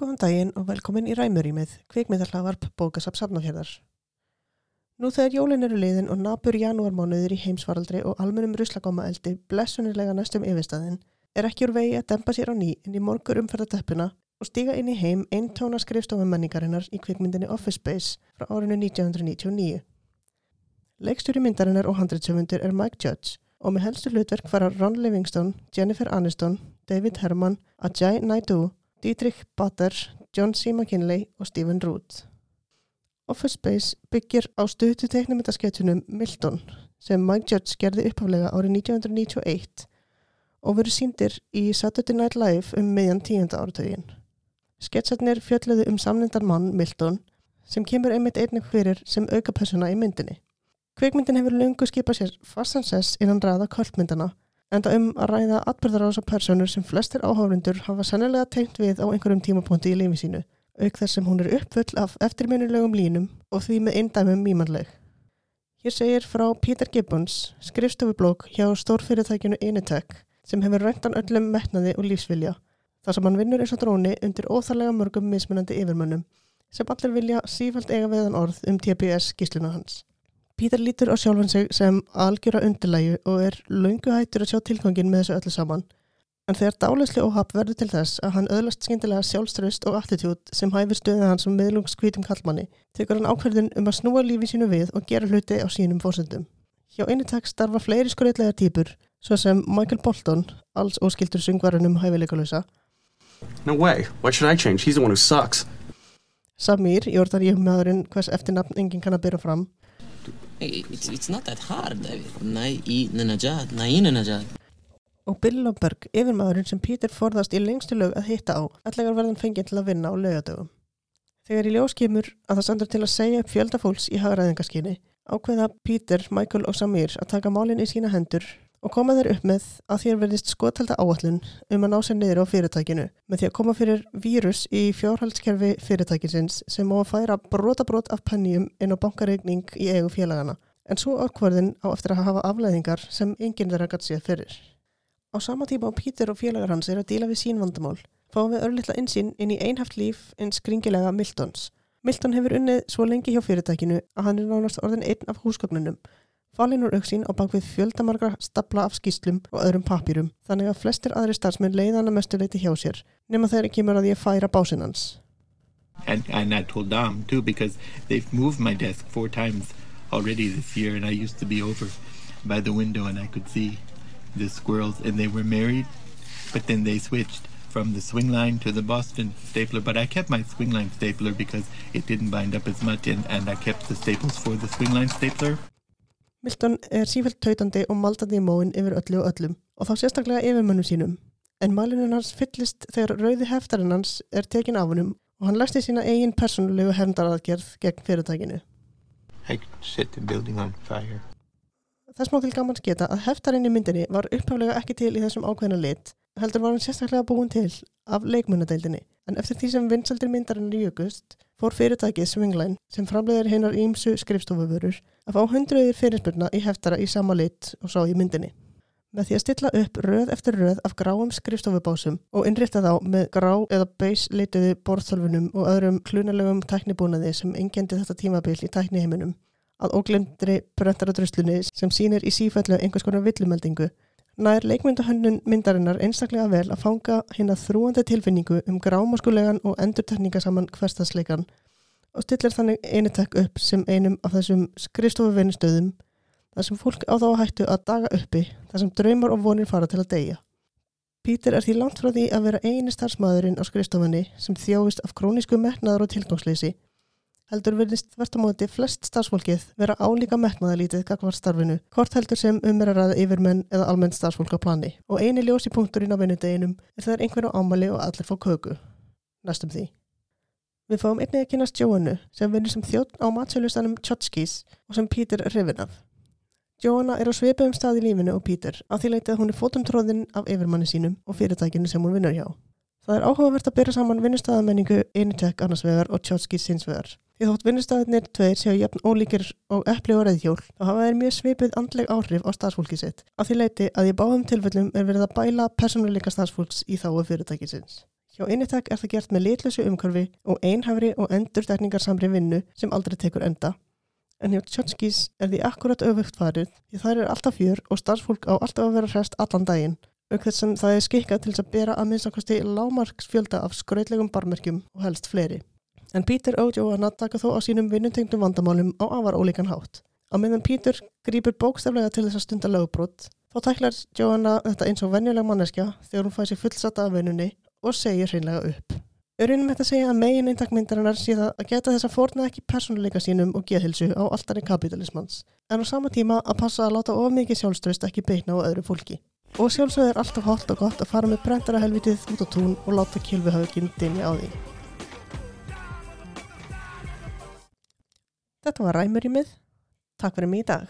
daginn og velkomin í Ræmurímið, kvikmyndahlavarp bókasap safnafjörðar. Nú þegar jólin eru liðin og nabur janúarmánuður í heimsvaraldri og almennum ruslagómaeldi blessunilega næstum yfirstaðin, er ekki úr vegi að dempa sér á ný inn í morgur umferðateppuna og stíga inn í heim eintóna skrifstofum menningarinnar í kvikmyndinni Office Space frá árinu 1999. Leikstjóri myndarinnar og handritsöfundur er Mike Judge og með helstu hlutverk fara Ron Livingston, Jennifer Aniston, David Herman, Ajay Naidu, Dietrich Bader, John C. McKinley og Stephen Root. Office Space byggir á stöðtu teiknumyndasketjunum Milton sem Mike Judge gerði upphaflega árið 1991 og verið síndir í Saturday Night Live um meðjan tíunda áratögin. Sketsarnir fjöldluðu um samlindan mann Milton sem kemur einmitt einnig fyrir sem auka persona í myndinni. Kveikmyndin hefur lungu skipað sér fastansess innan ræða kvöldmyndana enda um að ræða atbyrðarása personur sem flestir áhófrindur hafa sannilega tengt við á einhverjum tímapunkti í lífi sínu auk þess sem hún er uppfull af eftirminnilegum línum og því með eindæmum mýmanleg. Hér segir frá Peter Gibbons, skrifstofublók hjá stórfyrirtækjunu Initech sem hefur röndan öllum metnaði og lífsvilja, þar sem hann vinnur eins og dróni undir óþarlega mörgum mismunandi yfirmönnum sem allir vilja sífælt eiga veðan orð um TPS gísluna hans. Peter lítur á sjálfan sig sem algjöra undirlægu og er laungu hættur að sjá tilgangin með þessu öllu saman En þegar dálisli óhaf verður til þess að hann öðlast skyndilega sjálfströst og attitút sem hæfur stöðið hans som miðlungskvítum kallmanni, tekur hann ákverðin um að snúa lífi sínu við og gera hluti á sínum fórsöndum. Hjá Initek starfa fleiri skurðlegar týpur, svo sem Michael Bolton, alls óskildur sungvarunum hæfileikalösa. No way, why should I change? He's the one who sucks. Samir, Jórdan Jöfnmaðurinn, hvers eftirnafn enginn kann að byrja fram. It's, it's not that hard, David. Nai Najad, Nai Najad og Bill Lomberg, yfirmaðurinn sem Pítur forðast í lengstu lög að hitta á, allega verðan fengið til að vinna á lögadögum. Þegar í ljós kemur að það sendur til að segja upp fjöldafólks í hagræðingaskyni, ákveða Pítur, Michael og Samir að taka málinn í sína hendur og koma þeir upp með að þér verðist skotalda áallun um að ná sér niður á fyrirtækinu með því að koma fyrir vírus í fjárhaldskerfi fyrirtækinsins sem má að færa brotabrót af pennjum inn á bankareikning í eigu félagana en svo ákvarðin á eftir að hafa afleðingar sem enginn þeirra gætt séð fyrir. Á sama tíma á Pítur og félagar hans er að díla við sín vandamál, fáum við örlittla insýn inn í einhaft líf en skringilega Miltons. Milton hefur unnið svo lengi hjá fyrirtækinu að hann er nánast orðin einn af húsgögnunum. Úr auksín á bakvið fjöldamargra stapla af skýslum og öðrum papýrum, þannig að flestir aðri starfsmenn að hjá sér, nema mér að ég færa básinn hans. And, and I told Dom too because they've moved my desk four times already this year and I used to be over by the window and I could see the squirrels and they were married but then they switched from the swing line to the Boston stapler but I kept my swing line stapler because it didn't bind up as much and, and I kept the staples for the swing line stapler Milton er sífælt tautandi og maldandi í móin yfir öllu og öllum og þá sérstaklega yfir mönnum sínum. En mælunum hans fyllist þegar rauði heftarinn hans er tekin af honum og hann læsti sína eigin persónulegu herndaraðgerð gegn fyrirtækinu. Þess má til gaman sketa að heftarinn í myndinni var upphaflega ekki til í þessum ákveðna lit, heldur var hann sérstaklega búin til af leikmunadeildinni, en eftir því sem vinsaldir myndarinn í jökust fór fyrirtækið Swingline sem framleiðir hinnar ímsu skrifstofuvörur að fá hundruðir fyrirspurna í heftara í sama lit og sá í myndinni. Með því að stilla upp röð eftir röð af gráum skrifstofubásum og innrýtta þá með grá eða beis leituði borðþölfunum og öðrum klunalegum tæknibúnaði sem engendi þetta tímabil í tækniheiminum að óglemdri bröntaradröslunni sem sínir í sífællu einhvers konar villumeldingu. Nær leikmyndahönnun myndarinnar einstaklega vel að fanga hinn að þrúandi tilfinningu um grámaskulegan og endurtekningasaman hverstasleikan og stillir þannig einitek upp sem einum af þessum skrifstofuvinnustöðum þar sem fólk á þá hættu að daga uppi þar sem draumar og vonir fara til að deyja. Pítur er því langt frá því að vera eini starfsmæðurinn á skrifstofunni sem þjáist af krónísku metnaðar og tilgangsleysi heldur verðist verðtamóti flest starfsfólkið vera álíka metnaðalítið gagvar starfinu, hvort heldur sem umræðraða yfirmenn eða almennt starfsfólk á plani. Og eini ljósi punkturinn á vinnudeginum er þegar einhverju ámali og allir fá köku. Næstum því. Við fáum einnig að kynast Jóhannu sem vinnir sem þjótt á matsölustanum Tjotskís og sem Pítur hrifin af. Jóhanna er á sveipum stað í lífinu og Pítur að því leiti að hún er fótumtróðin af yfirmanni sínum og fyrirtækinu sem hún vinnur hjá. Það er áhugavert að byrja saman vinnustæðamenningu Initek annarsvegar og Tjotskís sinsvegar. Því þótt vinnustæðinir tveir séu jafn ólíkir og eppli og reyðhjól þá hafa þeir mjög svipið andleg áhrif á starfsfólki sitt. Að því leiti að í báðum tilfellum er verið að bæla personuleika starfsfólks í þáu fyrirtækisins. Hjá Initek er það gert með litlösu umhverfi og einhæfri og endurtekningarsamri vinnu sem aldrei tekur enda. En hjá Tjotskís er því akkurat öfugt farið því þær er alltaf fjör og starfsfólk á alltaf að vera hrest allan daginn. Auk þess sem það er skikkað til að bera að minnstakosti lámarksfjölda af skrautlegum barmerkjum og helst fleiri. En Peter og Joanna taka þó á sínum vinnutengdum vandamálum á afar ólíkan hátt. Á meðan Peter grýpur bókstaflega til þess að stunda lögbrot, þá tæklar Joanna þetta eins og venjuleg manneskja þegar hún fæði sér fullsata af vinnunni og segir hreinlega upp. Örynum hægt að segja að megin eintakmyndarinnar sé það að geta þess að forna ekki persónuleika sínum og geðhilsu á alltari kapitalismans, en á sama tíma að passa að láta of mikið sjálfströst ekki beina á öðru fólki. Og sjálfsögð er alltaf holdt og gott að fara með brendara helvitið út á tún og láta kjölvihauðkinn dynja á því. Þetta var ræmurímið. Takk fyrir mig í dag.